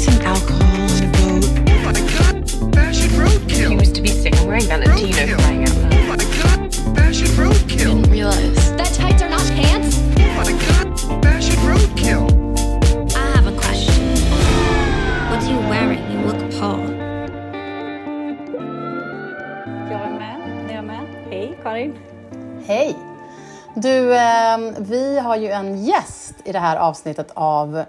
some alcohol and a boat. Oh my god! Fashion roadkill! He was to be sick. I'm wearing Valentino Roadkill. crying out Oh loud. my god! Fashion roadkill! Didn't realize. That tights are not pants? Oh my god! Fashion roadkill! I have a question. What are you wearing? You look Paul. Jag är med. Är jag med? Hej Karin. Hej! Du, eh, vi har ju en gäst i det här avsnittet av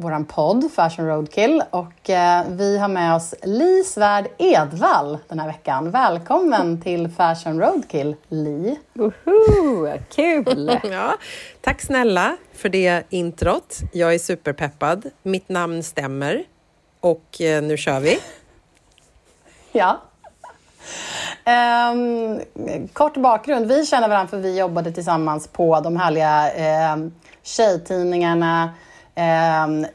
våran podd Fashion Roadkill och eh, vi har med oss Li Svärd Edvall den här veckan. Välkommen till Fashion Roadkill, Li. Woho, kul! Ja, tack snälla för det introt. Jag är superpeppad. Mitt namn stämmer. Och eh, nu kör vi. Ja. Ehm, kort bakgrund. Vi känner varandra för vi jobbade tillsammans på de härliga um, tjejtidningarna ehm,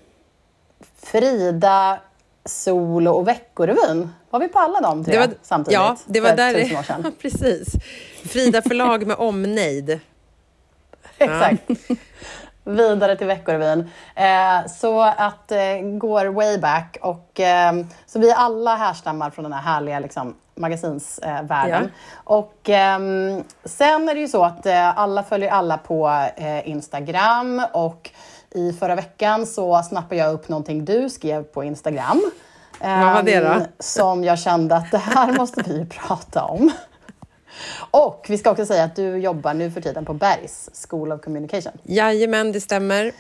Frida, Solo och Veckorevyn. Var vi på alla de tre samtidigt? Ja, det var där tusen år sedan? Precis. Frida förlag med omnejd. Exakt. Vidare till Veckorevyn. Eh, så att eh, går way back. Och, eh, så vi alla härstammar från den här härliga liksom, magasinsvärlden. Och ehm, sen är det ju så att eh, alla följer alla på eh, Instagram. Och i förra veckan så snappade jag upp någonting du skrev på Instagram. Vad var det då? Ehm, Som jag kände att det här måste vi prata om. Och vi ska också säga att du jobbar nu för tiden på Bergs School of Communication. Jajamän, det stämmer.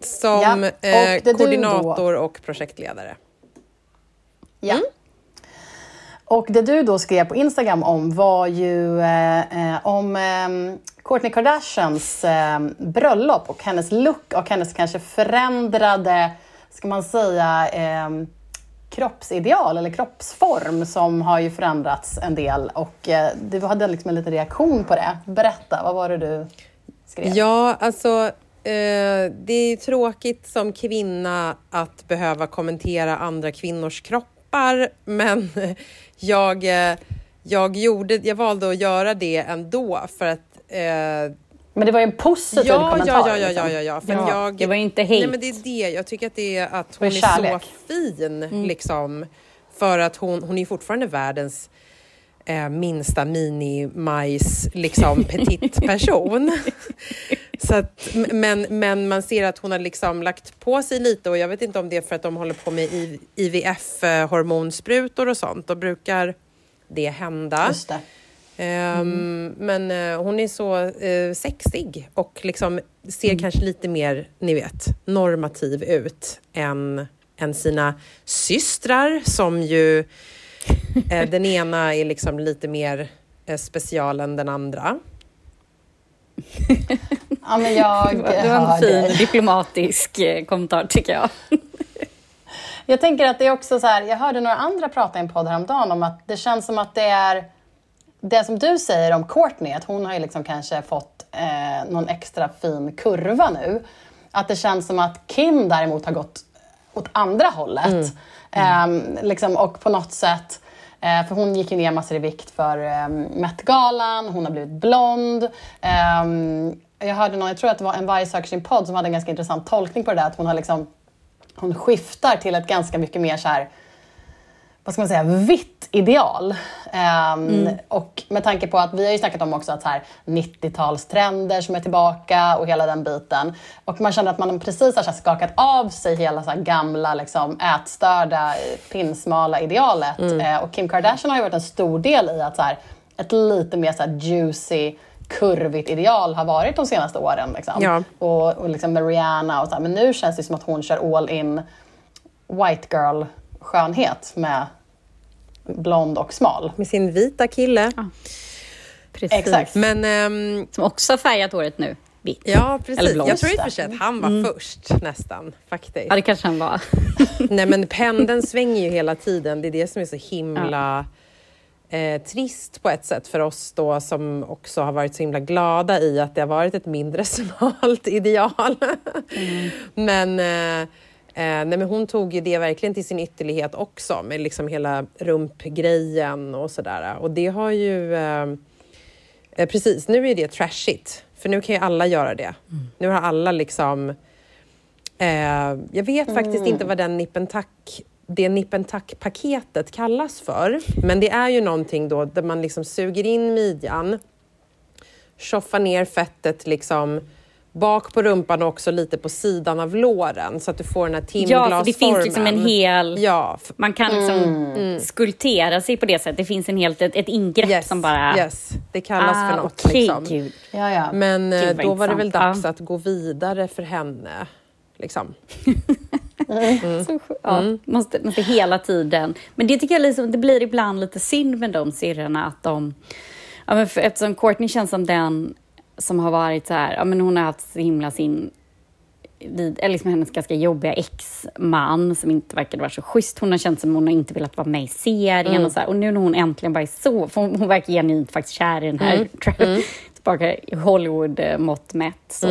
Som Ja, och eh, koordinator och projektledare. Ja. Mm. Och det du då skrev på Instagram om var ju eh, eh, om eh, Kourtney Kardashians eh, bröllop och hennes look och hennes kanske förändrade, ska man säga, eh, kroppsideal eller kroppsform som har ju förändrats en del och eh, du hade liksom en liten reaktion på det. Berätta, vad var det du skrev? Ja, alltså eh, det är tråkigt som kvinna att behöva kommentera andra kvinnors kroppar, men jag, eh, jag, gjorde, jag valde att göra det ändå för att eh, Men det var ju en positiv Ja, kommentar. ja, ja, ja, liksom. ja, ja, ja. För Ja, jag, det var inte hate. Nej, men det är det. Jag tycker att det är att hon är kärlek. så fin, liksom. För att hon, hon är fortfarande världens eh, minsta mini-majs, liksom petit person. så att, men, men man ser att hon har liksom lagt på sig lite och jag vet inte om det är för att de håller på med IVF-hormonsprutor och sånt. Då brukar det hända. Just det. Ehm, Men eh, hon är så eh, sexig och liksom ser Mm. kanske lite mer, ni vet, normativ ut än, än sina systrar som ju eh, den ena är liksom lite mer special än den andra. Ja, men jag Det var, en fin diplomatisk kommentar tycker jag. Jag tänker att det är också så här, jag hörde några andra prata i en podd häromdagen om att det känns som att det är det som du säger om Courtney, att hon har ju liksom kanske fått eh, någon extra fin kurva nu. Att det känns som att Kim däremot har gått åt andra hållet. Ehm, liksom, och på något sätt, eh, för hon gick ju ner massor i vikt för eh, Met-galan, hon har blivit blond. Ehm, jag hörde någon, jag tror att det var en söker sin podd som hade en ganska intressant tolkning på det där, att hon har liksom hon skiftar till ett ganska mycket mer så här, vad ska man säga, vitt ideal. Ehm, Och med tanke på att vi har ju snackat om också att så här 90-talstrender som är tillbaka och hela den biten. Och man känner att man precis har skakat av sig hela så gamla liksom ätstörda, pinsmala idealet. Eh, och Kim Kardashian har ju varit en stor del i att så här, ett lite mer så juicy kurvigt ideal har varit de senaste åren. Liksom. Ja. Och, och liksom med Rihanna och så här. Men nu känns det som att hon kör all in white girl skönhet med blond och smal. Med sin vita kille. Precis. Exakt. Men ehm, Som också har färgat håret nu. Vitt. ja, Eller precis. Jag tror i och för sig att han var först nästan, faktiskt. Ja, det kanske han var. Nej, men pendeln svänger ju hela tiden. Det är det som är så himla eh, trist på ett sätt för oss då som också har varit så himla glada i att det har varit ett mindre smalt ideal. Men, eh, eh, nej, men hon tog ju det verkligen till sin ytterlighet också med liksom hela rumpgrejen och sådär. Och det har ju... Eh, eh, precis, nu är det trashigt. För nu kan ju alla göra det. Nu har alla liksom Eh, jag vet faktiskt inte vad den nippentack det nippentack-paketet kallas för. Men det är ju någonting då där man liksom suger in midjan, tjoffar ner fettet liksom bak på rumpan och också lite på sidan av låren så att du får den här timglasformen. Ja, för det finns liksom en hel... Ja, Man kan liksom skulptera sig på det sättet. Det finns en helt, ett, ett ingrepp yes, som bara... yes, det kallas Ah, för något. okej, liksom. gud. Ja, ja. Men eh, Gud, vad då var det väl dags att gå vidare för henne. Liksom. Så, ja, måste, måste hela tiden. Men det tycker jag liksom, det blir ibland lite synd med de syrrorna att de... Ja, men för, eftersom Courtney känns som den som har varit så här, ja men hon har haft så himla sin vid, eller liksom hennes ganska jobbiga ex-man som inte verkade vara så schysst. Hon har känt som hon har inte velat vara med i serien och så här. Och nu när hon äntligen bara är så, för hon, hon verkar genuint faktiskt kär i den här, tror jag, tillbaka i Hollywood-mått mätt så.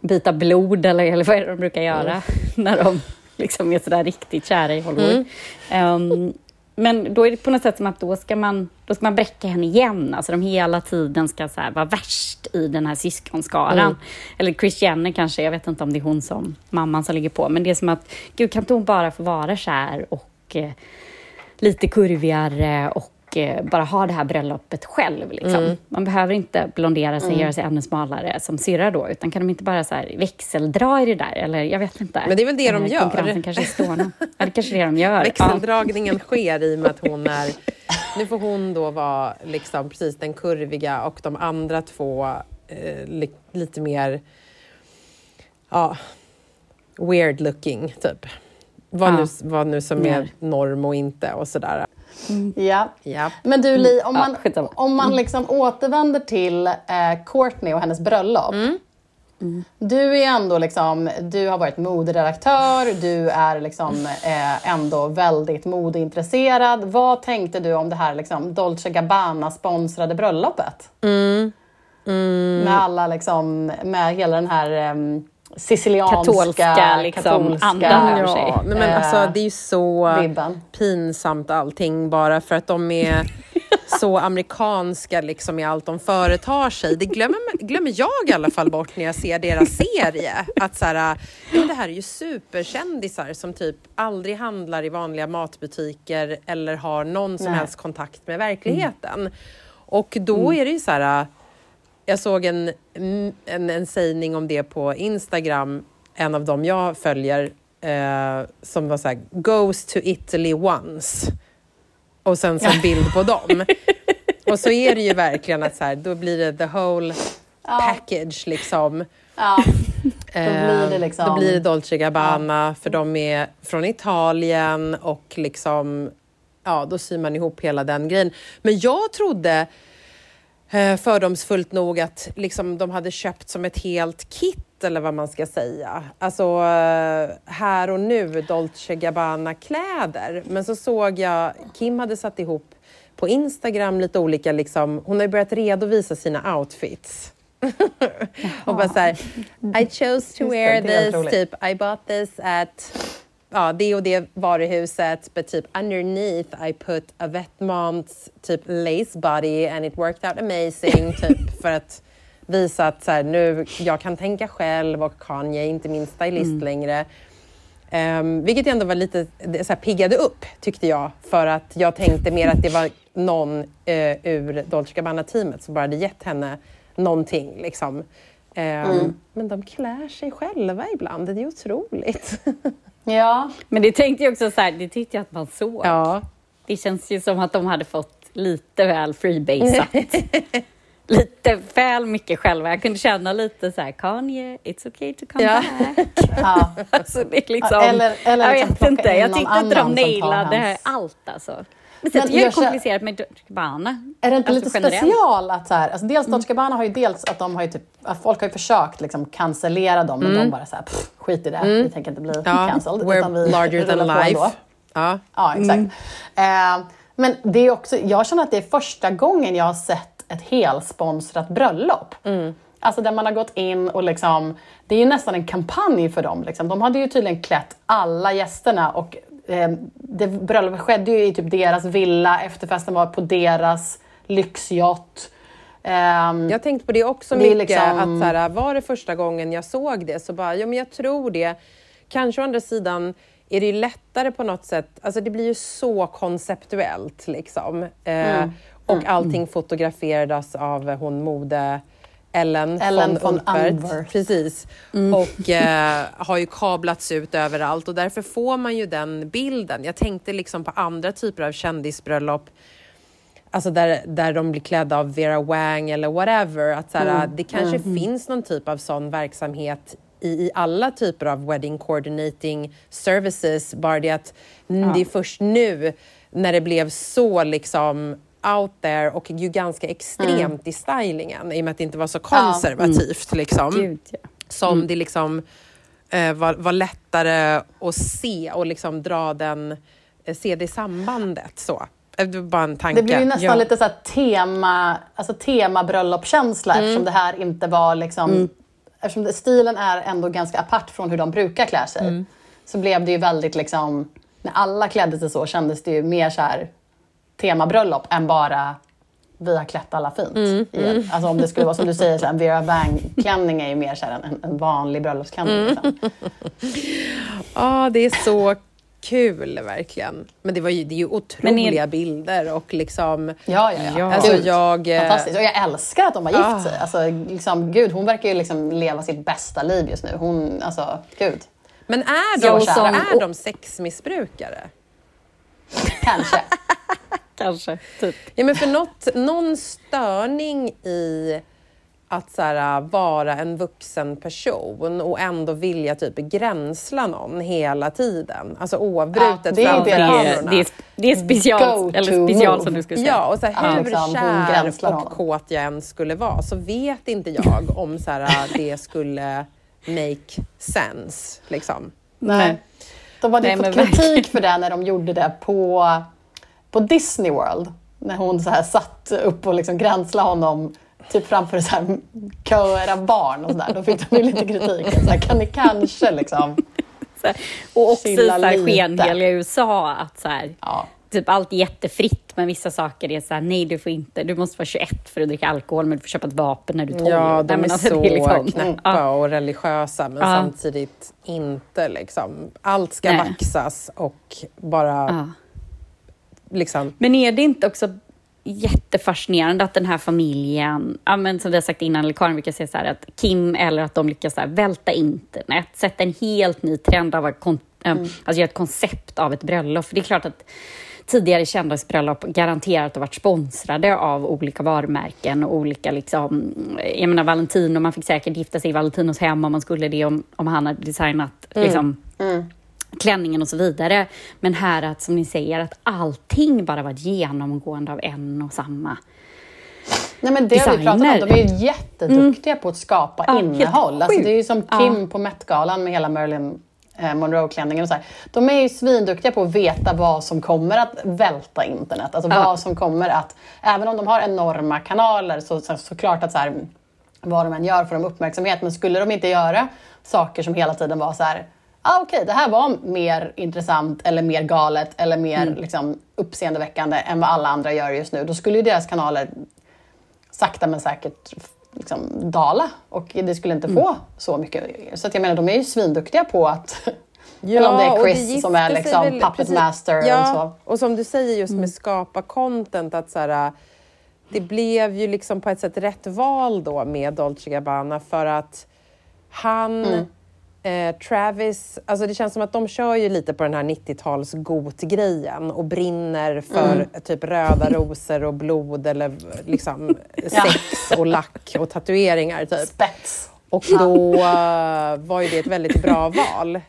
Byta blod eller, eller vad är det de brukar göra när de liksom är sådär riktigt kära i Hollywood. Ehm, men då är det på något sätt som att då ska man, då ska man bräcka henne igen. Alltså de hela tiden ska så vara värst i den här syskonskaran. Eller Chris Jenner kanske, jag vet inte om det är hon som mamman som ligger på. Men det är som att, gud kan inte hon bara få vara kär och eh, lite kurvigare och eh, bara ha det här bröllopet själv. Liksom. Man behöver inte blondera sig, göra sig ännu smalare som syrra då, utan kan de inte bara så här växeldra i det där? Eller jag vet inte. Men det är väl det de Eh, gör. Konkurrensen kanske stående. Ja, det kanske är det de gör. Ja. Växeldragningen sker i och med att hon är... Nu får hon då vara liksom precis den kurviga och de andra två eh, li, lite mer ja, weird looking, typ. Vad, Ja. nu, vad nu som Mer. är norm och inte och sådär. Ja. Ja. Men du Li, om Ja, man, skitsamma. om man liksom återvänder till eh, Courtney och hennes bröllop. Du är ändå liksom, du har varit moderedaktör, du är liksom eh, ändå väldigt modeintresserad. Vad tänkte du om det här liksom Dolce Gabbana sponsrade bröllopet? Med alla liksom, med hela den här um, sicilianska, Katolska, liksom, andan över sig. Ja, nej, men alltså, det är ju så vibben. pinsamt allting bara för att de är så amerikanska liksom i allt de företar sig. Det glömmer, glömmer jag i alla fall bort när jag ser deras serie. Att så här, ja, det här är ju superkändisar som typ aldrig handlar i vanliga matbutiker eller har någon som Nej. helst kontakt med verkligheten. Och då är det ju så här jag såg en, en, en sägning om det på Instagram, en av dem jag följer, eh, som var så här, goes to Italy once. Och sen så en bild på dem. Och så är det ju verkligen att så här, då blir det the whole package liksom. Ja, Eh, blir det liksom- Då blir det Dolce Gabbana, för de är från Italien och liksom, ja, då syr man ihop hela den grejen. Men jag trodde fördomsfullt nog att liksom, de hade köpt som ett helt kit eller vad man ska säga. Alltså eh, här och nu Dolce Gabbana-kläder. Men så såg jag, Kim hade satt ihop på Instagram lite olika, liksom, hon har ju börjat redovisa sina outfits. och bara såhär, I chose to wear this, typ I bought this at ja, det och det varuhuset, but typ underneath I put a Vetmonts typ lace body and it worked out amazing, typ för att visa att så här, nu, jag kan tänka själv och Kanye är inte min stylist längre. Um, vilket ändå var lite, så här, piggade upp tyckte jag, för att jag tänkte mer att det var någon eh, ur Dolce Gabbana-teamet som bara hade gett henne någonting. Liksom. Ehm, Men de klär sig själva ibland, det är otroligt. ja. Men det tänkte jag också så här, det tyckte jag att man såg. ja. Det känns ju som att de hade fått lite väl freebasat. lite väl mycket själva. Jag kunde känna lite så här, Kanye, it's okay to come Ja. back. ja. Alltså, det är liksom, Eller- eller jag liksom vet inte, in jag tyckte inte de nailade allt alltså. Men sen Men det är känner- komplicerat med Dolce Gabbana. Är det inte Alltså, lite generellt. special att så här, alltså dels Dolce Gabbana har ju dels att de har ju typ, att folk har ju försökt liksom cancellera dem, men de bara så här, pff, skit i det, vi tänker inte bli Ja, cancelled. we're utan vi larger than life. Ja. Ja, exakt. Eh, men det är också, jag känner att det är första gången jag har sett ett helsponsrat bröllop. Alltså där man har gått in och liksom, det är ju nästan en kampanj för dem. Liksom. De hade ju tydligen klätt alla gästerna och det bröllopet skedde ju i typ deras villa, efterfesten var på deras lyxyacht. Ehm, Jag tänkt på det också Det mycket. liksom- Att så här, var det första gången jag såg det så bara, ja men jag tror det. Kanske å andra sidan är det ju lättare på något sätt, alltså det blir ju så konceptuellt liksom. Eh, och allting fotograferades av hon mode Ellen, Ellen von, von. Unvert. Precis. Och eh, har ju kablats ut överallt och därför får man ju den bilden. Jag tänkte liksom på andra typer av kändisbröllop Alltså där, där de blir klädda av Vera Wang eller whatever. Att så här, Det kanske finns någon typ av sån verksamhet i, i alla typer av wedding coordinating services. Bara det att mm, det är först nu när det blev så liksom out there och ju ganska extremt i stylingen i och med att det inte var så konservativt. Liksom Gud, ja. som det liksom eh, var, var lättare att se och liksom dra den, eh, se det sambandet. Så. Eh, Det bara en tanke. Det blir ju nästan Ja. lite så tema, alltså temabröllopskänsla Mm. eftersom det här inte var liksom... Eftersom det, stilen är ändå ganska apart från hur de brukar klä sig. Mm. Så blev det ju väldigt liksom... När alla klädde sig så kändes det ju mer så här temabröllop än bara vi har klätt alla fint. Mm, igen. Alltså om det skulle vara som du säger, så här, en Vera Wang-klänning är ju mer så här en, en vanlig bröllopsklänning. Mm. Liksom. Ja, det är så kul verkligen. Men det, var ju, det är ju otroliga är- bilder och liksom... Ja, ja, ja. Ja. Alltså Gud, jag... Fantastiskt. Och jag älskar att de har gift Ah. sig. Alltså, liksom, gud, hon verkar ju liksom leva sitt bästa liv just nu. Hon, alltså, gud. Men är Så de, kär. är de sexmissbrukare? Kanske. Kanske, typ. Ja, men för något, någon störning i att så här, vara en vuxen person och ändå vilja typ gränsla någon hela tiden. Alltså oavbrutet Ja, det är framför kamerorna. är- det, är, det är special, eller special som du skulle säga. Ja, och så här, hur liksom, hon kär och honom. kåt jag än skulle vara så vet inte jag om så här, det skulle make sense. Liksom. Nej. De hade Nej, fått kritik verkligen. för det när de gjorde det på, på Disney World. När hon så här satt upp och liksom gränslade honom typ framför så här köer av barn och sådär. Då fick de ju lite kritik. Så här, kan ni kanske liksom... Så här, och också i skenheliga USA att så här, Ja. typ allt är jättefritt men vissa saker är så här, nej du får inte, du måste vara 21 för att dricka alkohol men du får köpa ett vapen när du är 12. Ja, de men är alltså, så är liksom- knäppa Ja. och religiösa men Ja. samtidigt inte. Liksom. Allt ska Nej. vaxas och bara Ja. Liksom... Men är det inte också jättefascinerande att den här familjen, ja, men som vi har sagt innan, eller Karin brukar säga så här, att Kim eller att de lyckas så här, välta internet, sätta en helt ny trend av att kon- eh, alltså göra ett koncept av ett bröllop. För det är klart att tidigare kändisbröllop garanterat har varit sponsrade av olika varumärken och olika liksom, jag menar Valentino, man fick säkert gifta sig i Valentinos hem om man skulle det, om, om han hade designat liksom, klänningen och så vidare. Men här att, som ni säger, att allting bara var genomgående av en och samma. Nej, men det har vi pratat om. Designer. De är ju jätteduktiga på att skapa Ja, innehåll. Alltså, det är ju som. Kim på Met-galan med hela Marilyn eh, Monroe-klänningen. Och så här. De är ju svinduktiga på att veta vad som kommer att välta internet. Alltså Ja. vad som kommer att... Även om de har enorma kanaler så, så såklart att så här, vad de än gör får de uppmärksamhet. Men skulle de inte göra saker som hela tiden var så här ah, okej, det här var mer intressant eller mer galet eller mer liksom, uppseendeväckande än vad alla andra gör just nu. Då skulle ju deras kanaler sakta men säkert liksom, dala och det skulle inte få så mycket. Så att jag menar, de är ju svinduktiga på att... eller om det är Chris gifte som är liksom väl- puppet precis. master ja, och så. Och som du säger just med skapa content, att så här, det blev ju liksom på ett sätt rätt val då med Dolce Gabbana för att han, eh, Travis, alltså det känns som att de kör ju lite på den här 90-tals got-grejen och brinner för typ röda rosor och blod eller liksom sex och lack och tatueringar typ. Spets. Och då eh, var ju det ett väldigt bra val. Eh,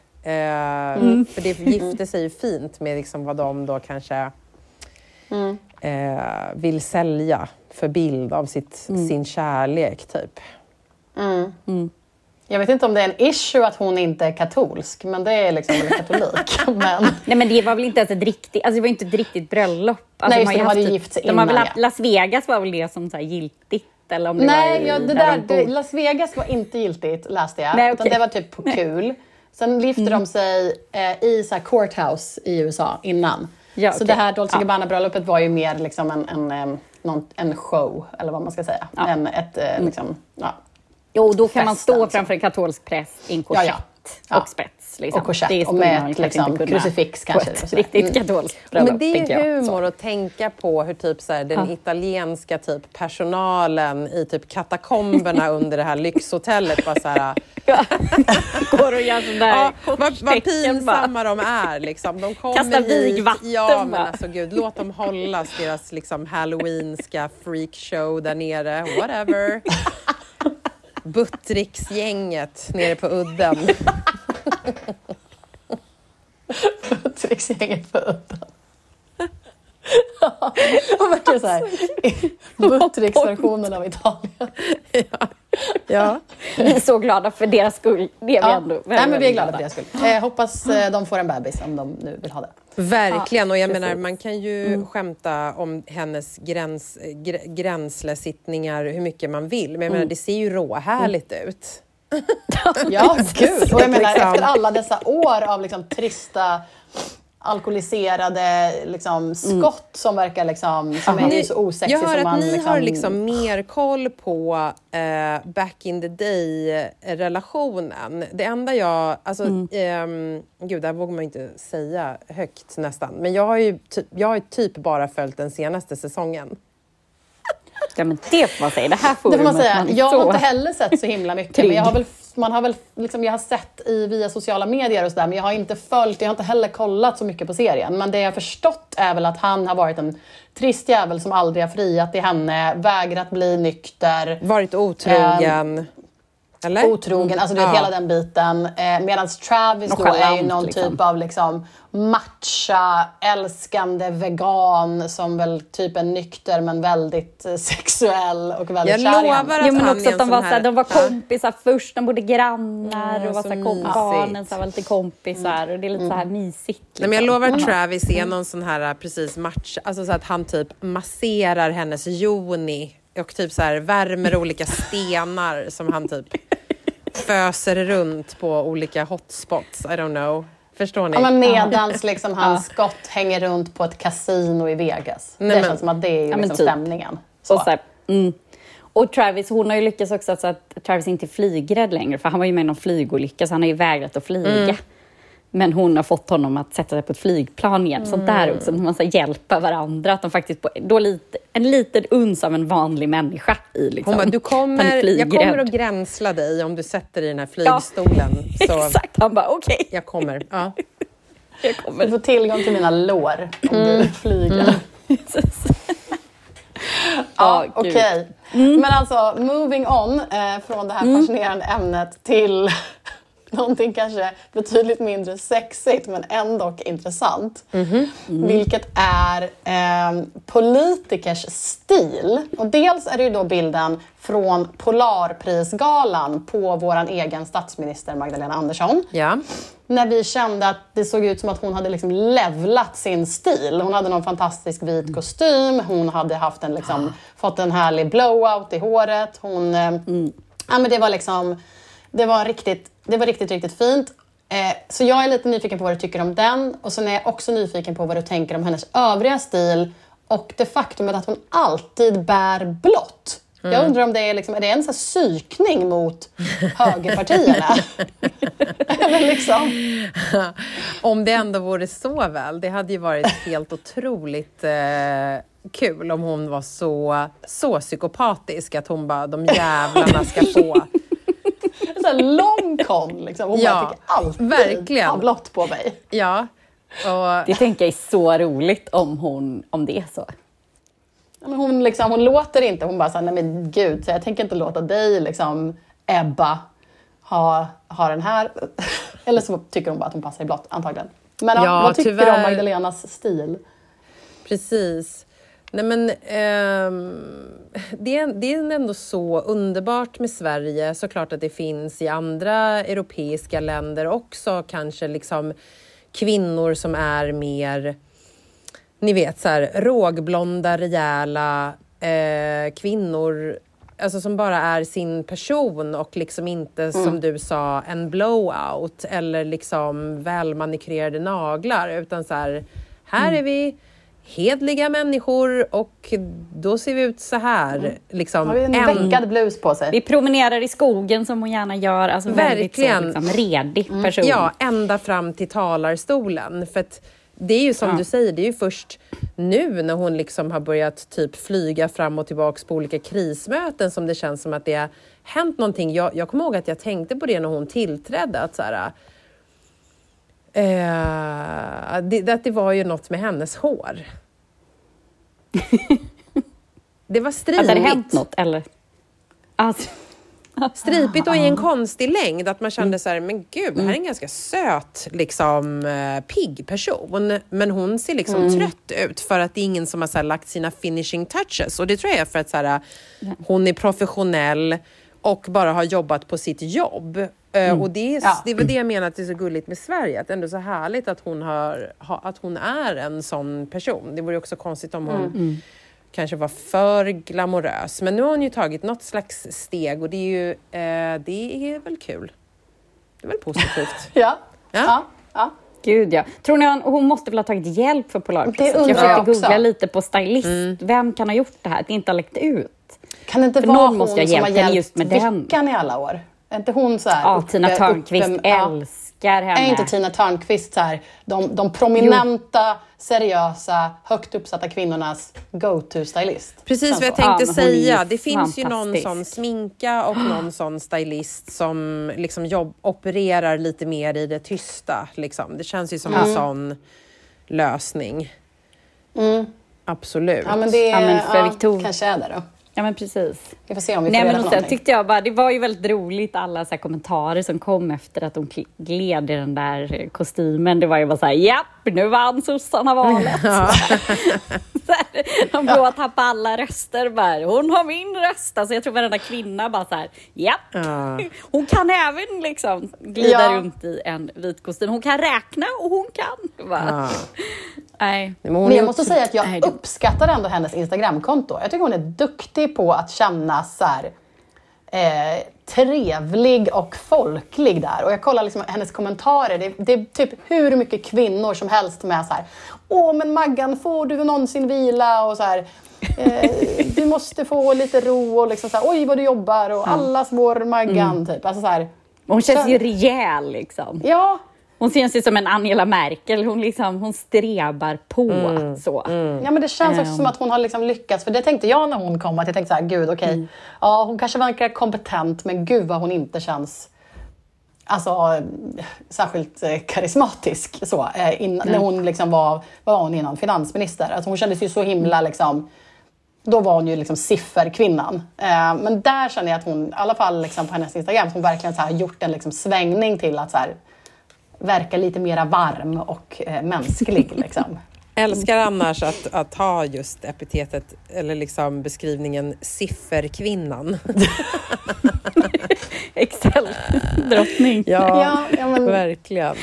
För det gifte sig ju fint med liksom vad de då kanske eh, vill sälja för bild av sitt, sin kärlek, typ. Jag vet inte om det är en issue att hon inte är katolsk, men det är liksom katolik. men, Nej men det var väl inte ens ett riktigt, alltså det var inte ett riktigt bröllop. Alltså, Nej, de just har det, de hade gift sig de har väl innan, ja. Las Vegas var väl det som så här giltigt? Eller om det Nej, var i, ja, det där där, de det. Las Vegas var inte giltigt läste jag. Nej, Utan okej. det var typ på kul. Sen gifte de sig eh, i så courthouse i USA innan. Ja, så okej. det här Dolce Ja. Gabbana-bröllopet var ju mer liksom en, en, em, någon, en show, eller vad man ska säga. En, ett, eh, liksom, ja. Jo, då kan man stå liksom. framför en katolsk präst i en Ja, korsett ja. Ja. och spets. Liksom. Och korsett, Det och med ett, liksom, krucifix kanske, ett sådär. riktigt Mm. katolskt bröllop, Men det är jag. humor att tänka på hur typ så här, den italienska typ personalen i typ katakomberna under det här lyxhotellet bara så här, Ja. Går och gör sån där ja, vad, vad pinsamma de är. Liksom. De kommer Kastar hit. vigvatten Ja, men alltså gud, låt dem hållas deras liksom, halloweenska freakshow där nere. Whatever. Buttricksgänget nere på udden. Trixgänget på udden. Ja, verkligen så här, Buttricks-versionen av Italien. Ja. Vi är så glada för deras skull. Det är vi Ja. ändå. Nej, men vi är glada för deras skull. Eh, hoppas eh, de får en bebis om de nu vill ha det. Verkligen, och jag precis. menar man kan ju skämta om hennes gräns, gr, gränslesittningar hur mycket man vill, men jag menar det ser ju råhärligt ut. Ja, gud. Och jag menar, Liksom. efter alla dessa år av liksom, trista alkoholiserade liksom, skott som verkar liksom, som är ju så osexy Jag hör som att man ni liksom, har liksom mer koll på eh, back in the day-relationen. Det enda jag... Alltså, ehm, gud, det här vågar man inte säga högt nästan. Men jag har ju ty- jag har typ bara följt den senaste säsongen. Ja, men det får man säga. Det här Det får man forumet, säga. är Jag har inte heller sett så himla mycket. Men jag har väl, man har väl, liksom, jag har sett i, via sociala medier och sådär, men jag har inte följt, jag har inte heller kollat så mycket på serien. Men det jag har förstått är väl att han har varit en trist jävel som aldrig har friat till henne, vägrat bli nykter. Varit otrogen. Eller? otrogen, alltså du vet Ja. hela den biten. Eh, Medan Travis då är ju någon liksom. typ av liksom matcha, älskande vegan som väl typ är nykter men väldigt eh, sexuell och väldigt Jag kär i lovar att Jo, men han också är att de var, sån såhär, här- de var Ja. kompisar först, de bodde grannar Mm, och var så såhär, kom, barnen så här, var lite kompisar och det är lite så här mysigt. Nej, men jag liksom. lovar att Travis är någon sån här precis match, alltså så att han typ masserar hennes joni och typ så här värmer olika stenar som han typ föser runt på olika hotspots. I don't know. Förstår ni? Ja, men medans liksom hans skott hänger runt på ett kasino i Vegas. Nej, det men- känns som att det är ju Ja, liksom typ. stämningen. Så. Så. Så här, mm. Och Travis, hon har ju lyckats också så att Travis inte är flygrädd längre, för han var ju med i någon flygolycka, så han har ju vägrat att flyga. Mm. Men hon har fått honom att sätta sig på ett flygplan igen. Så Mm. där också, man ska hjälpa varandra. Att de faktiskt, på, då lite, en liten uns av en vanlig människa i liksom. Hon bara, du kommer, jag kommer att gränsla dig om du sätter dig i den här flygstolen. Så Exakt, han bara okej, jag kommer. Ja. jag Du kommer. får tillgång till mina lår om Mm. du flyger. Ja, Ja, gud. okej. Men alltså, moving on eh, från det här fascinerande ämnet till någonting kanske betydligt mindre sexigt men ändå intressant. Vilket är eh, politikers stil. Och dels är det ju då bilden från Polarprisgalan på vår egen statsminister Magdalena Andersson ja. när vi kände att det såg ut som att hon hade liksom levlat sin stil. Hon hade någon fantastisk vit kostym, hon hade haft en liksom, fått en härlig blowout i håret. Hon, eh, ja, men det var liksom, det var riktigt, det var riktigt, riktigt fint. Eh, så jag är lite nyfiken på vad du tycker om den och sen är jag också nyfiken på vad du tänker om hennes övriga stil och det faktumet att hon alltid bär blått. Jag undrar om det är, liksom, är det en sån här psykning mot högerpartierna? Eller liksom... Om det ändå vore så väl. Det hade ju varit helt otroligt eh, kul om hon var så, så psykopatisk att hon bara, de jävlarna ska få. En sån här lång kon liksom. Hon Ja, bara fick alltid verkligen. ha blått på mig. Ja. Och, Det tänker jag är så roligt om, hon, om det är så. Ja, men Hon, liksom, hon låter inte, hon bara såhär, nej men gud, så jag tänker inte låta dig liksom, Ebba, ha, ha den här. Eller så tycker hon bara att hon passar i blått, antagligen. Men ja, vad tycker du tyvärr. om Magdalenas stil? Precis. Nej, men, ehm, det, är, det är ändå så underbart med Sverige. Såklart att det finns i andra europeiska länder också kanske liksom kvinnor som är mer ni vet så här rågblonda, rejäla eh, kvinnor alltså som bara är sin person och liksom inte som du sa en blowout eller liksom välmanikurerade naglar utan så här, här är vi hedliga människor och då ser vi ut så här. Liksom, Har vi en en- veckad blus på sig? Vi promenerar i skogen som hon gärna gör. Alltså väldigt så, Verkligen. liksom, redig person. Ja, ända fram till talarstolen. För att det är ju som Ja. du säger, det är ju först nu när hon liksom har börjat typ flyga fram och tillbaks på olika krismöten som det känns som att det har hänt någonting. Jag, jag kommer ihåg att jag tänkte på det när hon tillträdde, att så här, eh, det, att det var ju något med hennes hår. Det var Att stripigt. det hade hänt något, eller? Alltså, Stripigt och i en konstig längd. Att man kände så här, men gud, det här är en ganska söt, liksom, eh, pigg person. Men hon ser liksom trött ut för att det är ingen som har så här, lagt sina finishing touches. Och det tror jag är för att så här, hon är professionell och bara har jobbat på sitt jobb. Eh, Och det är, Ja. det är väl det jag menar att det är så gulligt med Sverige. Att det är ändå så härligt att hon, har, ha, att hon är en sån person. Det vore ju också konstigt om hon kanske var för glamorös. Men nu har hon ju tagit något slags steg och det är ju eh, det är väl kul. Det är väl positivt. Ja. Ja. ja. ja. gud ja. Tror ni hon, hon måste väl ha tagit hjälp för Polarpriset? Jag försökte jag googla lite på stylist. Vem kan ha gjort det här? Det inte har läckt ut? Kan det inte För vara någon hon måste jag som har hjälpt just med den. Vickan i alla år? Är inte hon så här... Ja, uppe- Tina Törnqvist uppe- ja. älskar henne. Är inte Tina Törnqvist så här, de, de prominenta, seriösa, högt uppsatta kvinnornas go-to-stylist? Precis vad jag tänkte Ja, säga. Det finns ju någon sån sminka och någon sån stylist som liksom jobb, opererar lite mer i det tysta. Liksom. Det känns ju som en sån lösning. Absolut. Mm. Ja, men det Ja, men för ja, kanske är det då. Ja, men precis. Vi får se om vi får Nej, reda men på sen tyckte jag bara, det var ju väldigt roligt alla så kommentarer som kom efter att de kl- gled i den där eh, kostymen. Det var ju bara så här, japp, nu vann sossarna valet. så här, de blåa tappade alla röster bara, hon har min röst. Alltså jag tror varenda kvinna bara så här, japp. Ja. Hon kan även liksom glida Ja. runt i en vit kostym. Hon kan räkna och hon kan. Bara, Ja. Nej. Men jag måste säga att jag uppskattar ändå hennes Instagramkonto. Jag tycker hon är duktig på att kännas så här, eh, trevlig och folklig där. Och jag kollar liksom hennes kommentarer. Det, det är typ hur mycket kvinnor som helst med så här. Åh, men Maggan, får du någonsin vila? Och så här. Eh, du måste få lite ro och liksom så här, oj vad du jobbar och allas vår Maggan. Typ. Alltså så här, Hon känns ju rejäl liksom. ja, Hon känns ju som en Angela Merkel. Hon, liksom, hon strebar på så. Ja, men det känns också Ehm. som att hon har liksom lyckats. För det tänkte jag när hon kom. Att jag tänkte så här, gud okej. Mm. Ja, hon kanske verkar kompetent, men gud vad hon inte känns alltså, särskilt eh, karismatisk. Så, eh, in, När hon liksom var, vad var hon innan? Finansminister. Alltså, hon kändes ju så himla Mm. liksom, då var hon ju liksom sifferkvinnan. Eh, men där känner jag att hon, i alla fall liksom på hennes Instagram, hon verkligen så här, gjort en liksom svängning till att så här, verka lite mera varm och eh, mänsklig. Liksom. Älskar annars att, att ha just epitetet, eller liksom beskrivningen sifferkvinnan. Excel-drottning. Ja, ja, men- verkligen.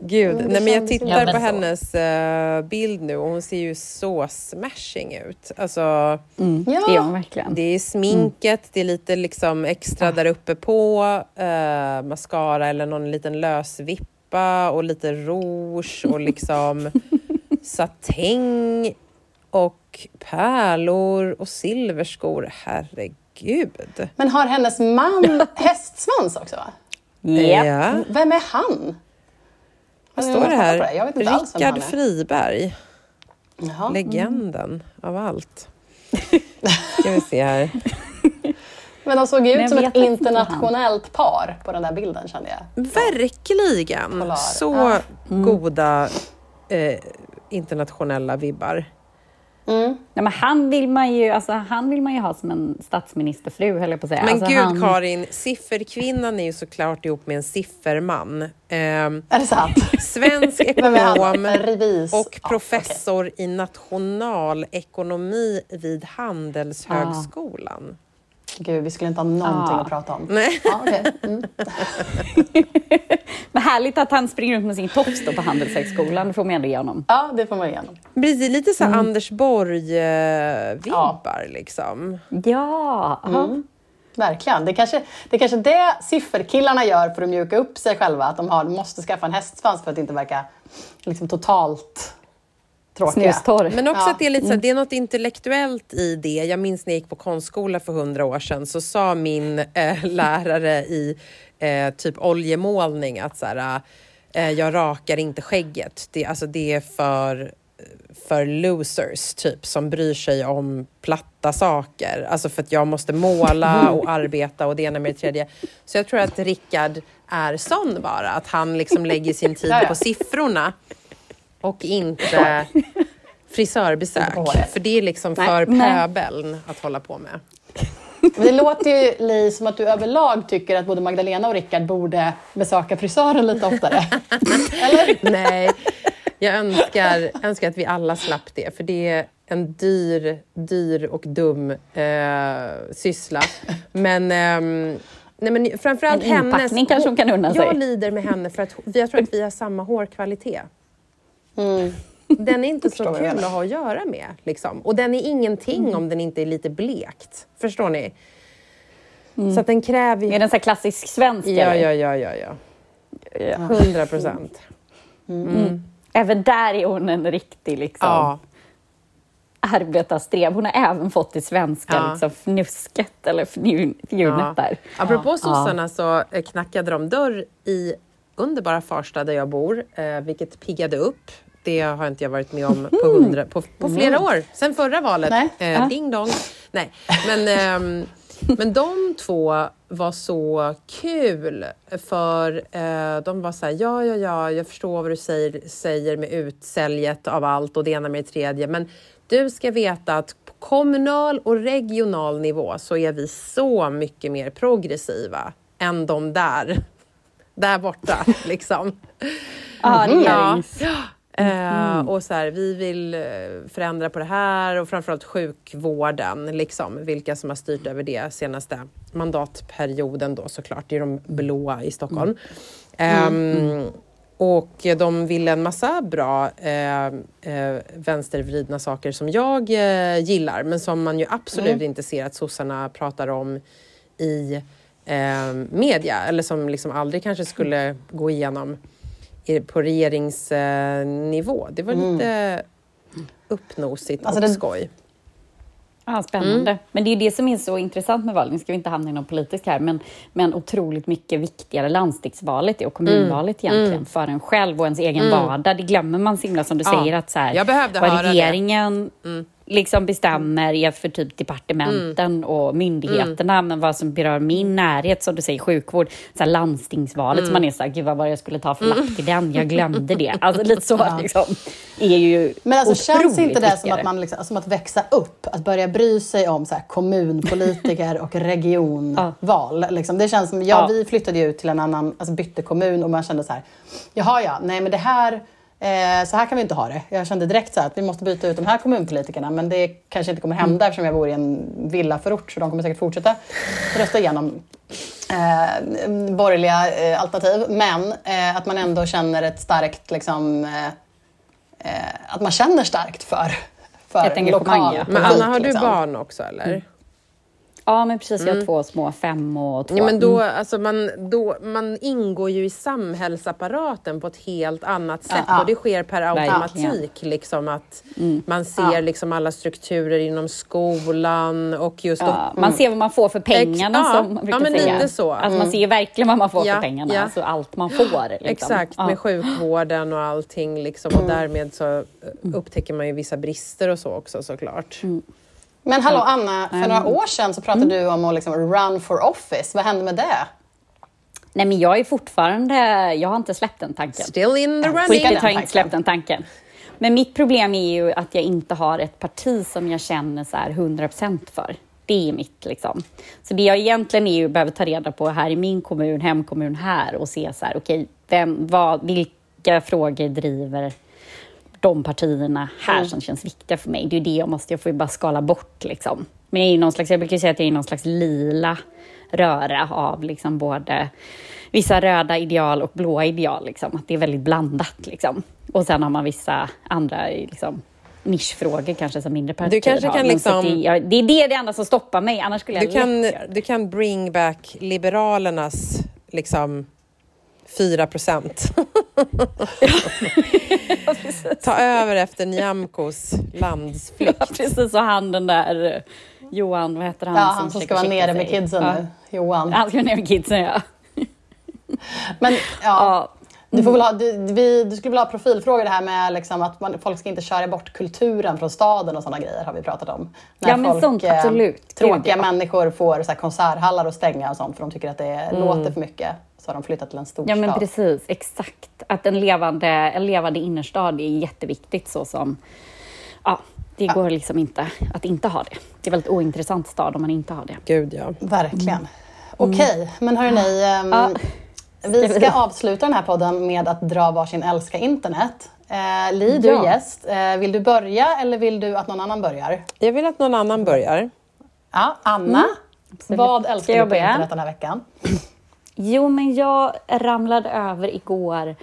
Gud, nej, men jag tittar på Ja, men så. hennes eh, bild nu och hon ser ju så smashing ut. Alltså, Det är hon verkligen. det är sminket, det är lite liksom extra där uppe på, eh, mascara eller någon liten lösvippa och lite rouge och liksom satäng och pärlor och silverskor. Herregud. Men har hennes man hästsvans också? Va? Japp. Ja, Vem är han? Vad Jag står det här? kolla på det. Jag vet inte alls vem han Rickard är. Friberg. Jaha. Legenden av allt. Ska vi se här. Men de såg ju ut som ett internationellt par på den där bilden kände jag. Verkligen! Polar. Så Ja. goda eh, internationella vibbar. Mm. Nej, men han, vill man ju, alltså, han vill man ju ha som en statsministerfru, höll jag på att säga. Men alltså, gud han, Karin, sifferkvinnan är ju såklart ihop med en sifferman. Eh, Är det sant? svensk ekonom och professor i nationalekonomi vid Handelshögskolan. Gud, vi skulle inte ha någonting Ja. att prata om. Nej. Ja, okej. mm. Men härligt att han springer runt med sin tofs då på Handelshögskolan, det får man ändå ge honom. ja, det får man igenom. Precis, lite så Mm. Anders Borg-vibbar liksom. Ja! Mm. Verkligen. Det är kanske det är kanske det sifferkillarna gör för att mjuka upp sig själva. Att de har, måste skaffa en hästsvans för att inte verka liksom totalt tråkiga. Snustorr. Men också Ja. att det är, lite så här, det är något intellektuellt i det. Jag minns när jag gick på konstskola för hundra år sedan så sa min eh, lärare i eh, typ oljemålning att så här, eh, jag rakar inte skägget. Det, alltså, det är för, för losers typ som bryr sig om platta saker. Alltså för att jag måste måla och arbeta och det ena med det tredje. Så jag tror att Rickard är sån bara, att han liksom lägger sin tid på siffrorna och inte frisörbesök. För det är liksom Nej. för pöbeln att hålla på med. Men det låter ju Li som att du överlag tycker att både Magdalena och Rickard borde besöka frisören lite oftare. Eller? Nej, jag önskar, önskar att vi alla slapp det, för det är en dyr, dyr och dum eh, syssla. Men, ehm, nej, men framförallt En hennes... inpackning kanske hon kan unna sig. Jag lider med henne för att jag tror att vi har samma hårkvalitet. Mm. Den är inte så kul att ha att göra med. Liksom. Och den är ingenting Mm. om den inte är lite blekt. Förstår ni? Så att den kräver ju... Är den så här klassisk svensk? Ja, eller? ja, ja, ja, ja. Hundra procent. Även där är hon en riktig liksom, Ja. arbetarstrev. Hon har även fått det svenska Ja. liksom, fnusket eller fnun- fjunet där. Apropå sossarna så eh, knackade de dörr i underbara Farsta där jag bor, eh, vilket piggade upp. Det har inte jag varit med om på, hundra, på, på flera år, sen förra valet. Nej. Eh, ding dong. Nej, men, ehm, men de två var så kul för eh, de var så här, ja, ja, ja, jag förstår vad du säger, säger med utsäljet av allt och det ena med det tredje, men du ska veta att på kommunal och regional nivå så är vi så mycket mer progressiva än de där, där borta liksom. Ja, Ja. Regerings... Eh, och så här, vi vill eh, förändra på det här och framförallt sjukvården, liksom, vilka som har styrt över det senaste mandatperioden då såklart, det är de blåa i Stockholm. Ehm, och de vill en massa bra eh, eh, vänstervridna saker som jag eh, gillar, men som man ju absolut inte ser att sossarna pratar om i eh, media, eller som liksom aldrig kanske skulle gå igenom på regeringsnivå. Det var lite uppnosigt Alltså och det- skoj. Ja, spännande. Mm. Men det är det som är så intressant med valet. Nu ska vi inte hamna i någon politisk här, men, men otroligt mycket viktigare landstingsvalet och kommunvalet Mm. egentligen för en själv och ens egen vardag. Det glömmer man så himla som du Ja. säger att så här, Jag behövde vad regeringen liksom bestämmer är för typ departementen Mm. och myndigheterna, men vad som berör min närhet, som du säger, sjukvård, så här landstingsvalet, Mm. så man är så här, gud vad var jag skulle ta för lapp till den, jag glömde det. Alltså lite så liksom, är ju Men alltså känns inte det som att, man liksom, som att växa upp? Att börja bry sig om så här, kommunpolitiker och regionval? Liksom. Det känns som, ja, Ja. vi flyttade ju ut till en annan, alltså bytte kommun och man kände så här, jaha ja, nej men det här, så här kan vi inte ha det. Jag kände direkt så här, att vi måste byta ut de här kommunpolitikerna men det kanske inte kommer hända eftersom jag bor i en villaförort så de kommer säkert fortsätta rösta igenom eh, borgerliga eh, alternativ. Men eh, att man ändå känner ett starkt liksom, eh, eh, att man känner starkt för, för lokal ja. Men Anna, har du liksom. barn också eller? Ja, men precis. Jag har två små, fem och två. Mm. Ja, men då, Mm. alltså man, då, man ingår ju i samhällsapparaten på ett helt annat sätt Ja. och det sker per automatik. Verkligen. Liksom, att Man ser liksom alla strukturer inom skolan och just... Ja, man ser vad man får för pengarna Ex- ja, som man brukar ja, men säga. lite så. Alltså man ser verkligen vad man får Ja, för pengarna, ja. alltså allt man får. Liksom. Exakt, Ja. med sjukvården och allting. Liksom, och därmed så upptäcker man ju vissa brister och så också såklart. Men hallå Anna, för några år sedan så pratade Mm. du om att liksom run for office. Vad hände med det? Nej, men jag är fortfarande... Jag har inte släppt den tanken. Still in the running. har jag tanken. inte släppt den tanken. Men mitt problem är ju att jag inte har ett parti som jag känner så här 100% för. Det är mitt liksom. Så det jag egentligen är ju behöver ta reda på här i min kommun, hemkommun här och se så här, okej, vem, vad, vilka frågor driver de partierna här som känns viktiga för mig. Det är ju det jag måste, jag får ju bara skala bort liksom. Men jag, är någon slags, jag brukar säga att jag är någon slags lila röra av liksom både vissa röda ideal och blåa ideal. Liksom. Att det är väldigt blandat. Liksom. Och sen har man vissa andra liksom, nischfrågor kanske som mindre partier kanske har. kan liksom- det, jag, det är det, det enda som stoppar mig, annars skulle jag Du kan, det. du kan bring back Liberalernas liksom 4 procent. Ta över efter Nyamkos landsflykt. Ja, precis. Och han den där eh, Johan, vad heter han? Ja, han som ska vara nere med kidsen ja. nu, Johan. Han ska vara nere med kidsen, ja. Men ja, ja. Du, får väl ha, du, vi, du skulle vilja ha profilfrågor det här med liksom att man, folk ska inte köra bort kulturen från staden och sådana grejer har vi pratat om. När Ja, men sånt, eh, absolut. Tråkiga människor får så här konserthallar att stänga och sånt för de tycker att det låter för mycket. Så har de flyttat till en storstad. Mm. Ja, men precis. Exakt. Att en levande, en levande innerstad är jätteviktigt så som... Ja, det går liksom inte att inte ha det. Det är väldigt ointressant stad om man inte har det. Gud ja. Verkligen. Okej, men hörni. ehm, Ja. Vi ska avsluta den här podden med att dra varsin älska internet. Eh, Li, du är Ja. gäst. Eh, vill du börja eller vill du att någon annan börjar? Jag vill att någon annan börjar. Ja, Anna, Mm. Vad Ska älskar du på internet den här veckan? Jo, men jag ramlade över igår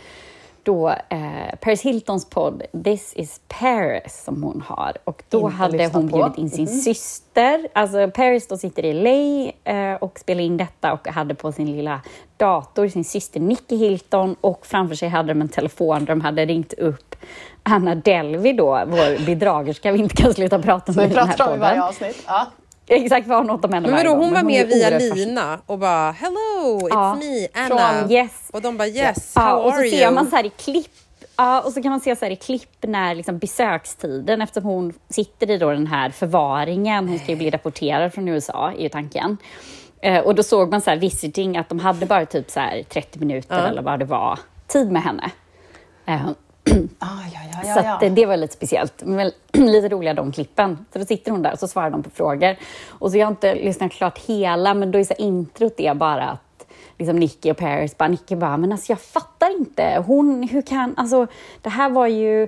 då eh, Paris Hiltons podd This is Paris som hon har. Och då Inte hade hon på. bjudit in sin syster. Alltså Paris då sitter i LA eh, och spelar in detta och hade på sin lilla dator sin syster Nicky Hilton och framför sig hade de en telefon där de hade ringt upp Anna Delvey då, vår bedragerska vi inte kan sluta prata med vi i den här pratar om i varje podden. avsnitt. Ja. Exakt vad hon åt om henne Men vadå, hon var med via. Lina och bara “Hello, it's Ja. me, Anna”. Från Yes. Och de bara “Yes, Ja, how och så are ser you?” man så här i klipp Ja, och så kan man se så här i klipp när liksom besökstiden, eftersom hon sitter i då den här förvaringen, hon ska ju bli deporterad från USA, är ju tanken. Eh, och då såg man så här visiting, att de hade bara typ så här 30 minuter eller vad det var, tid med henne. Eh, Ah, ja, ja, så ja, att, ja. eh, det var lite speciellt. Men lite roliga de klippen. Så då sitter hon där och så svarar de på frågor. Och så jag har inte lyssnat klart hela, men då är så introt det bara att liksom Nicky och Paris bara, Nicky bara, men alltså jag fattar inte. Hon, hur kan, alltså det här var ju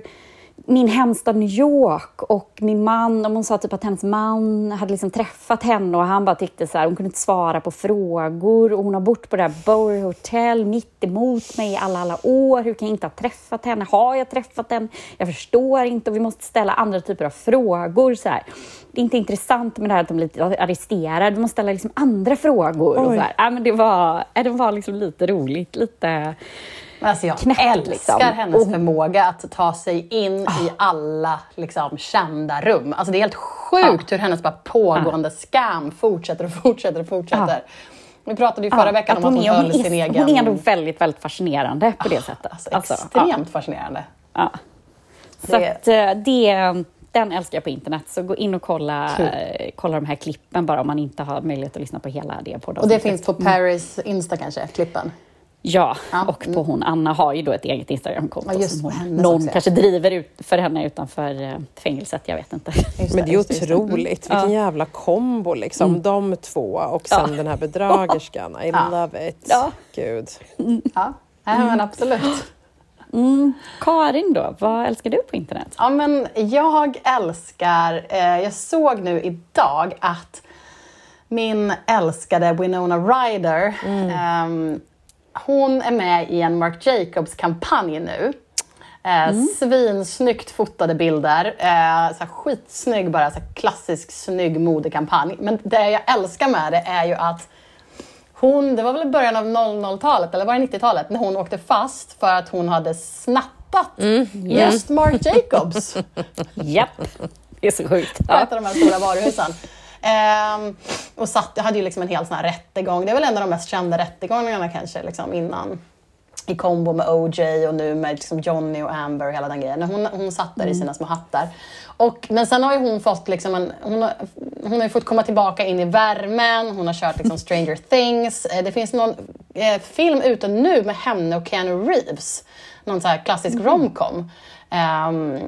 min hemstad New York och min man, och hon sa typ att hennes man hade liksom träffat henne och han bara tyckte så här, hon kunde inte svara på frågor och hon har bott på det här Bowery Hotel mitt emot mig i alla, alla år. Hur kan jag inte ha träffat henne? Har jag träffat henne? Jag förstår inte och vi måste ställa andra typer av frågor. Så här. Det är inte intressant med det här att de blir arresterade. Vi måste ställa liksom andra frågor. Och så här. Ja, men det var, det var liksom lite roligt. Lite... Alltså jag knäppt, älskar liksom. hennes Och- förmåga att ta sig in i alla liksom, kända rum. Alltså det är helt sjukt hur hennes bara pågående scam fortsätter och fortsätter och fortsätter. Vi pratade ju förra veckan att om att hon är- höll sin egen... Hon är ändå väldigt, väldigt fascinerande på det sättet. Alltså, Alltså, extremt fascinerande. Så Det- att eh, det, den älskar jag på internet. Så gå in och kolla, Kul. eh, kolla de här klippen bara om man inte har möjlighet att lyssna på hela det på Och det finns på Paris Insta kanske, klippen. Ja, Ja, och på hon Anna har ju då ett eget Instagramkonto Ja, som hon, någon också, ja. kanske driver ut för henne utanför eh, fängelset. Jag vet inte. Just Men det är just just otroligt, vilken jävla kombo liksom. De två och sen den här bedragerskan. I Ja. love it. Ja. Gud. Ja, ja men absolut. Karin då, vad älskar du på internet? Ja, men jag älskar... Eh, jag såg nu idag att min älskade Winona Ryder, ehm, hon är med i en Marc Jacobs-kampanj nu. Eh, Svinsnyggt fotade bilder. Eh, så här skitsnygg, bara så här klassisk snygg modekampanj. Men det jag älskar med det är ju att hon, det var väl i början av 00-talet, eller var det 90-talet, när hon åkte fast för att hon hade snappat just Marc Jacobs Japp, det är så sjukt. på ett av de här stora varuhusen. Ehm, och satt, jag hade ju liksom en hel sån här rättegång. Det är väl en av de mest kända rättegångarna kanske liksom innan. I kombo med OJ och nu med liksom Johnny och Amber och hela den grejen. Hon, hon satt där i sina små hattar. Och, men sen har ju hon fått liksom en, hon har, hon har ju fått komma tillbaka in i värmen. Hon har kört liksom Stranger Things. Eh, Det finns någon eh, film ute nu med henne och Keanu Reeves. Någon här klassisk romcom. Ehm,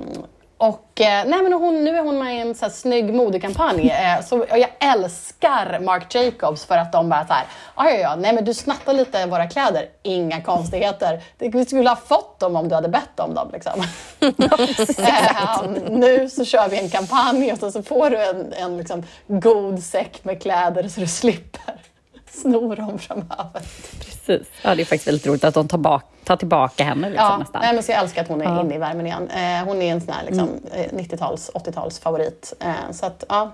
och eh, nej, men hon, nu är hon med i en så här snygg modekampanj. Eh, så, jag älskar Marc Jacobs för att de bara så här, "Ja, ja, nej men du snattar lite våra kläder, inga konstigheter. Vi skulle ha fått dem om du hade bett om dem. Liksom. eh, nu så kör vi en kampanj och så, så får du en, en liksom, god säck med kläder så du slipper sno dem framöver. Precis. Ja, det är faktiskt väldigt roligt att de tar, bak, tar tillbaka henne liksom, Ja, nästan. nej, men så jag älskar att hon är Ja. inne i värmen igen. Eh, hon är en sån här liksom, eh, 90-tals, 80-tals favorit. Eh, så att, ja.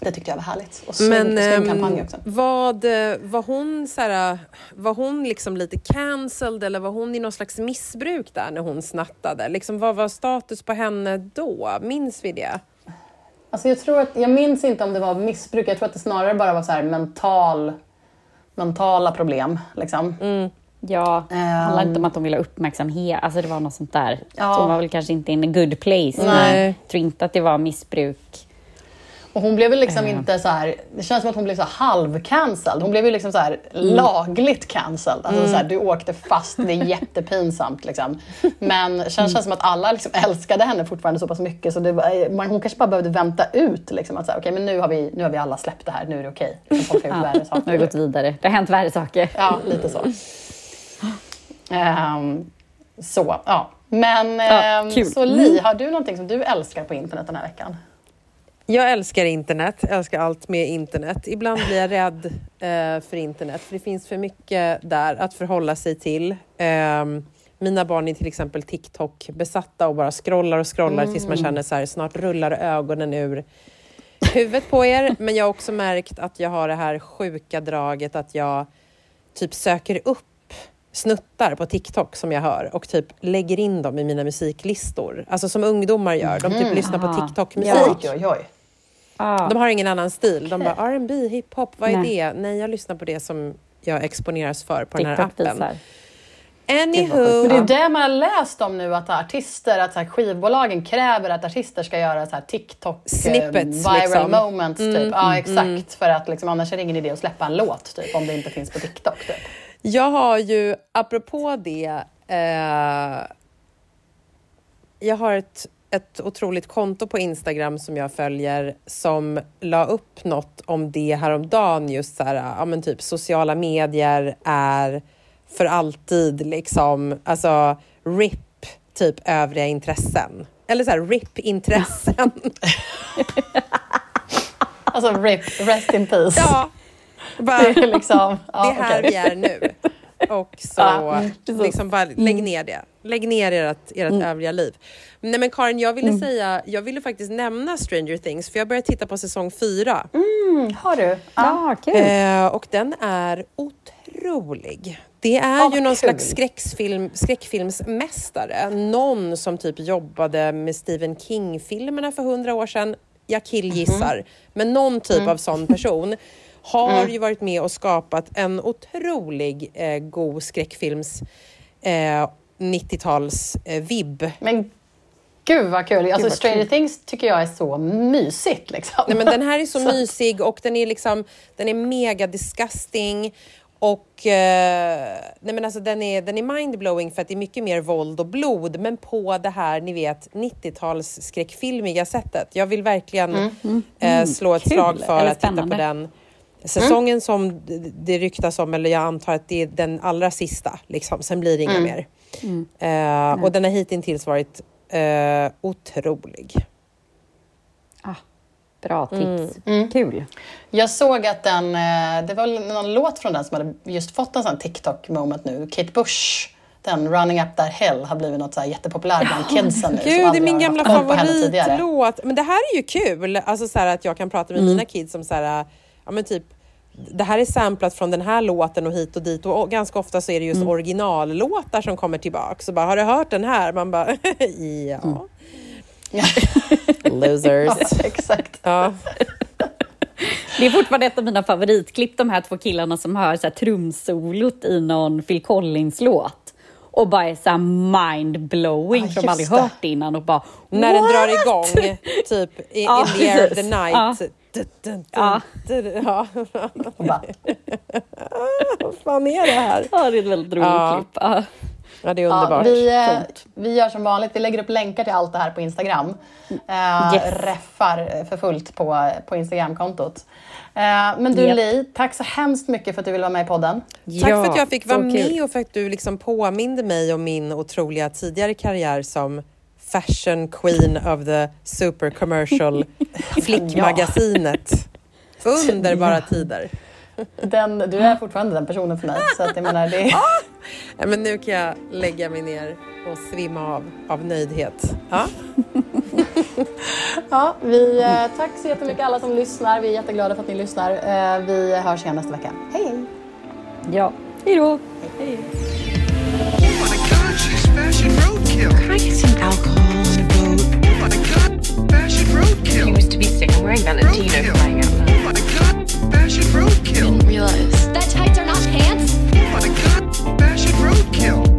Det tyckte jag var härligt. Och Men snygg ehm, kampanj också. vad, eh, var hon så här, var hon liksom lite cancelled eller var hon i någon slags missbruk där när hon snattade? Liksom, vad var status på henne då? Minns vi det? Alltså jag, tror att, jag minns inte om det var missbruk. Jag tror att det snarare bara var så här mental, mentala problem. Liksom. Ja, det handlar Ehm. inte om att de ville ha uppmärksamhet. Alltså det var något sånt där. Ja. Så hon var väl kanske inte in a good place. Men Nej. jag tror inte att det var missbruk. Och hon blev väl liksom inte så här, det känns som att hon blev så halv-cancelled. Hon blev ju liksom så här lagligt cancelled. Alltså så här, du åkte fast, det är jättepinsamt liksom. Men det känns, känns som att alla liksom älskade henne fortfarande så pass mycket så det, var- man, hon kanske bara behövde vänta ut liksom att säga okej men nu har, vi, nu har vi alla släppt det här, nu är det okej. Liksom, folk har gjort värre Nu har vi gått vidare. Det har hänt värre saker. Ja, lite så. Ehm, så, ja. Men Ja, kul. så Li, har du någonting som du älskar på internet den här veckan? Jag älskar internet, jag älskar allt med internet. Ibland blir jag rädd eh, för internet, för det finns för mycket där att förhålla sig till. Ehm, mina barn är till exempel TikTok-besatta och bara scrollar och scrollar tills man känner så här, snart rullar ögonen ur huvudet på er. Men jag har också märkt att jag har det här sjuka draget att jag typ söker upp snuttar på TikTok som jag hör och typ lägger in dem i mina musiklistor. Alltså som ungdomar gör. De typ lyssnar på Aha. TikTok-musik. Oj, oj, oj. Ja. De har ingen annan stil. De bara R&B, hiphop, vad är Nej. det? Nej, jag lyssnar på det som jag exponeras för på den här TikTok appen. visar. Anywho, Men det är det man har läst om nu, att artister, att så här, skivbolagen kräver att artister ska göra så här TikTok eh, Snippets, viral liksom. moments. Typ. ja, exakt. För att liksom, annars är det ingen idé att släppa en låt typ, om det inte finns på TikTok. Typ. Jag har ju, apropå det, eh, jag har ett, ett otroligt konto på Instagram som jag följer som la upp något om det häromdagen, just så här, ja men typ sociala medier är för alltid liksom, alltså RIP, typ övriga intressen. Eller så här, RIP-intressen. Alltså RIP, rest in peace. ja, bara, Det är liksom, ja, det är här okej. vi är nu. Och så Ja, mm, liksom bara lägg ner det. Lägg ner ert, ert övriga liv. Nej men Karin, jag ville säga, jag ville faktiskt nämna Stranger Things för jag började titta på säsong fyra. Har du? Ja. Kul. Eh, och den är otrolig. Det är Ja, ju någon kul. slags skräckfilm, skräckfilmsmästare. Någon som typ jobbade med Stephen King-filmerna för hundra år sedan. Jag killgissar. Mhm. Men någon typ Mm. av sån person har ju varit med och skapat en otrolig eh, god skräckfilms eh, 90-tals eh, vibb. Men gud vad kul. Alltså, vad Stranger kul. Things tycker jag är så mysigt. Liksom. Nej, men den här är så, mysig och den är liksom den är mega disgusting och eh, nej, men alltså, den är, den är mindblowing för att det är mycket mer våld och blod men på det här ni vet 90-tals skräckfilmiga sättet. Jag vill verkligen eh, slå ett Kul, slag för eller att titta på den säsongen som d- det ryktas om, eller jag antar att det är den allra sista. Liksom. Sen blir det inga mer. Eh, och den har hittills varit eh, otrolig. Ah, bra tips. Mm. Kul. Jag såg att den, eh, det var någon låt från den som hade just fått en sån TikTok-moment nu. Kate Bush, den Running Up That Hill, har blivit något så här jättepopulär bland kidsen nu. som Gud, det är min gamla favoritlåt. Men det här är ju kul, alltså så här att jag kan prata med mina kids som så här, ja men typ det här är samplat från den här låten och hit och dit och ganska ofta så är det just originallåtar som kommer tillbaka. Så bara, har du hört den här? Man bara, ja. Losers. Ja, exakt. Ja. Det är fortfarande ett av mina favoritklipp, de här två killarna som hör så här trumsolot i någon Phil Collins-låt. Och bara är så här mind-blowing, Ja, för de har aldrig hört det innan och bara När den "What?" drar igång, typ in, Ja, in the air of the night. Ja. Ja. ja. Vad fan är det här? Ja, det är ett väldigt roligt Ja. klipp. Ja. Ja, det är ja, underbart. vi, eh, vi gör som vanligt, vi lägger upp länkar till allt det här på Instagram. Eh, Yes. Reffar för fullt på, på Instagramkontot. Eh, men du Japp. Li, tack så hemskt mycket för att du ville vara med i podden. Tack Ja, för att jag fick vara med och för att du liksom påminde mig om min otroliga tidigare karriär som fashion queen of the super commercial flickmagasinet. Underbara tider. Den, du är fortfarande den personen för mig. Så att jag menar, det är... Ja, men nu kan jag lägga mig ner och svimma av av nöjdhet. Ja. Ja, vi, eh, tack så jättemycket alla som lyssnar. Vi är jätteglada för att ni lyssnar. Eh, vi hörs igen nästa vecka. Hej, hej! Ja, hej då! Oh roadkill. Can I get some alcohol on boat? Oh my god, fashion roadkill. He used to be sick. I'm wearing Valentino roadkill. out loud. Oh my god, fashion roadkill. I didn't realize that tights are not pants. Oh my god, fashion roadkill.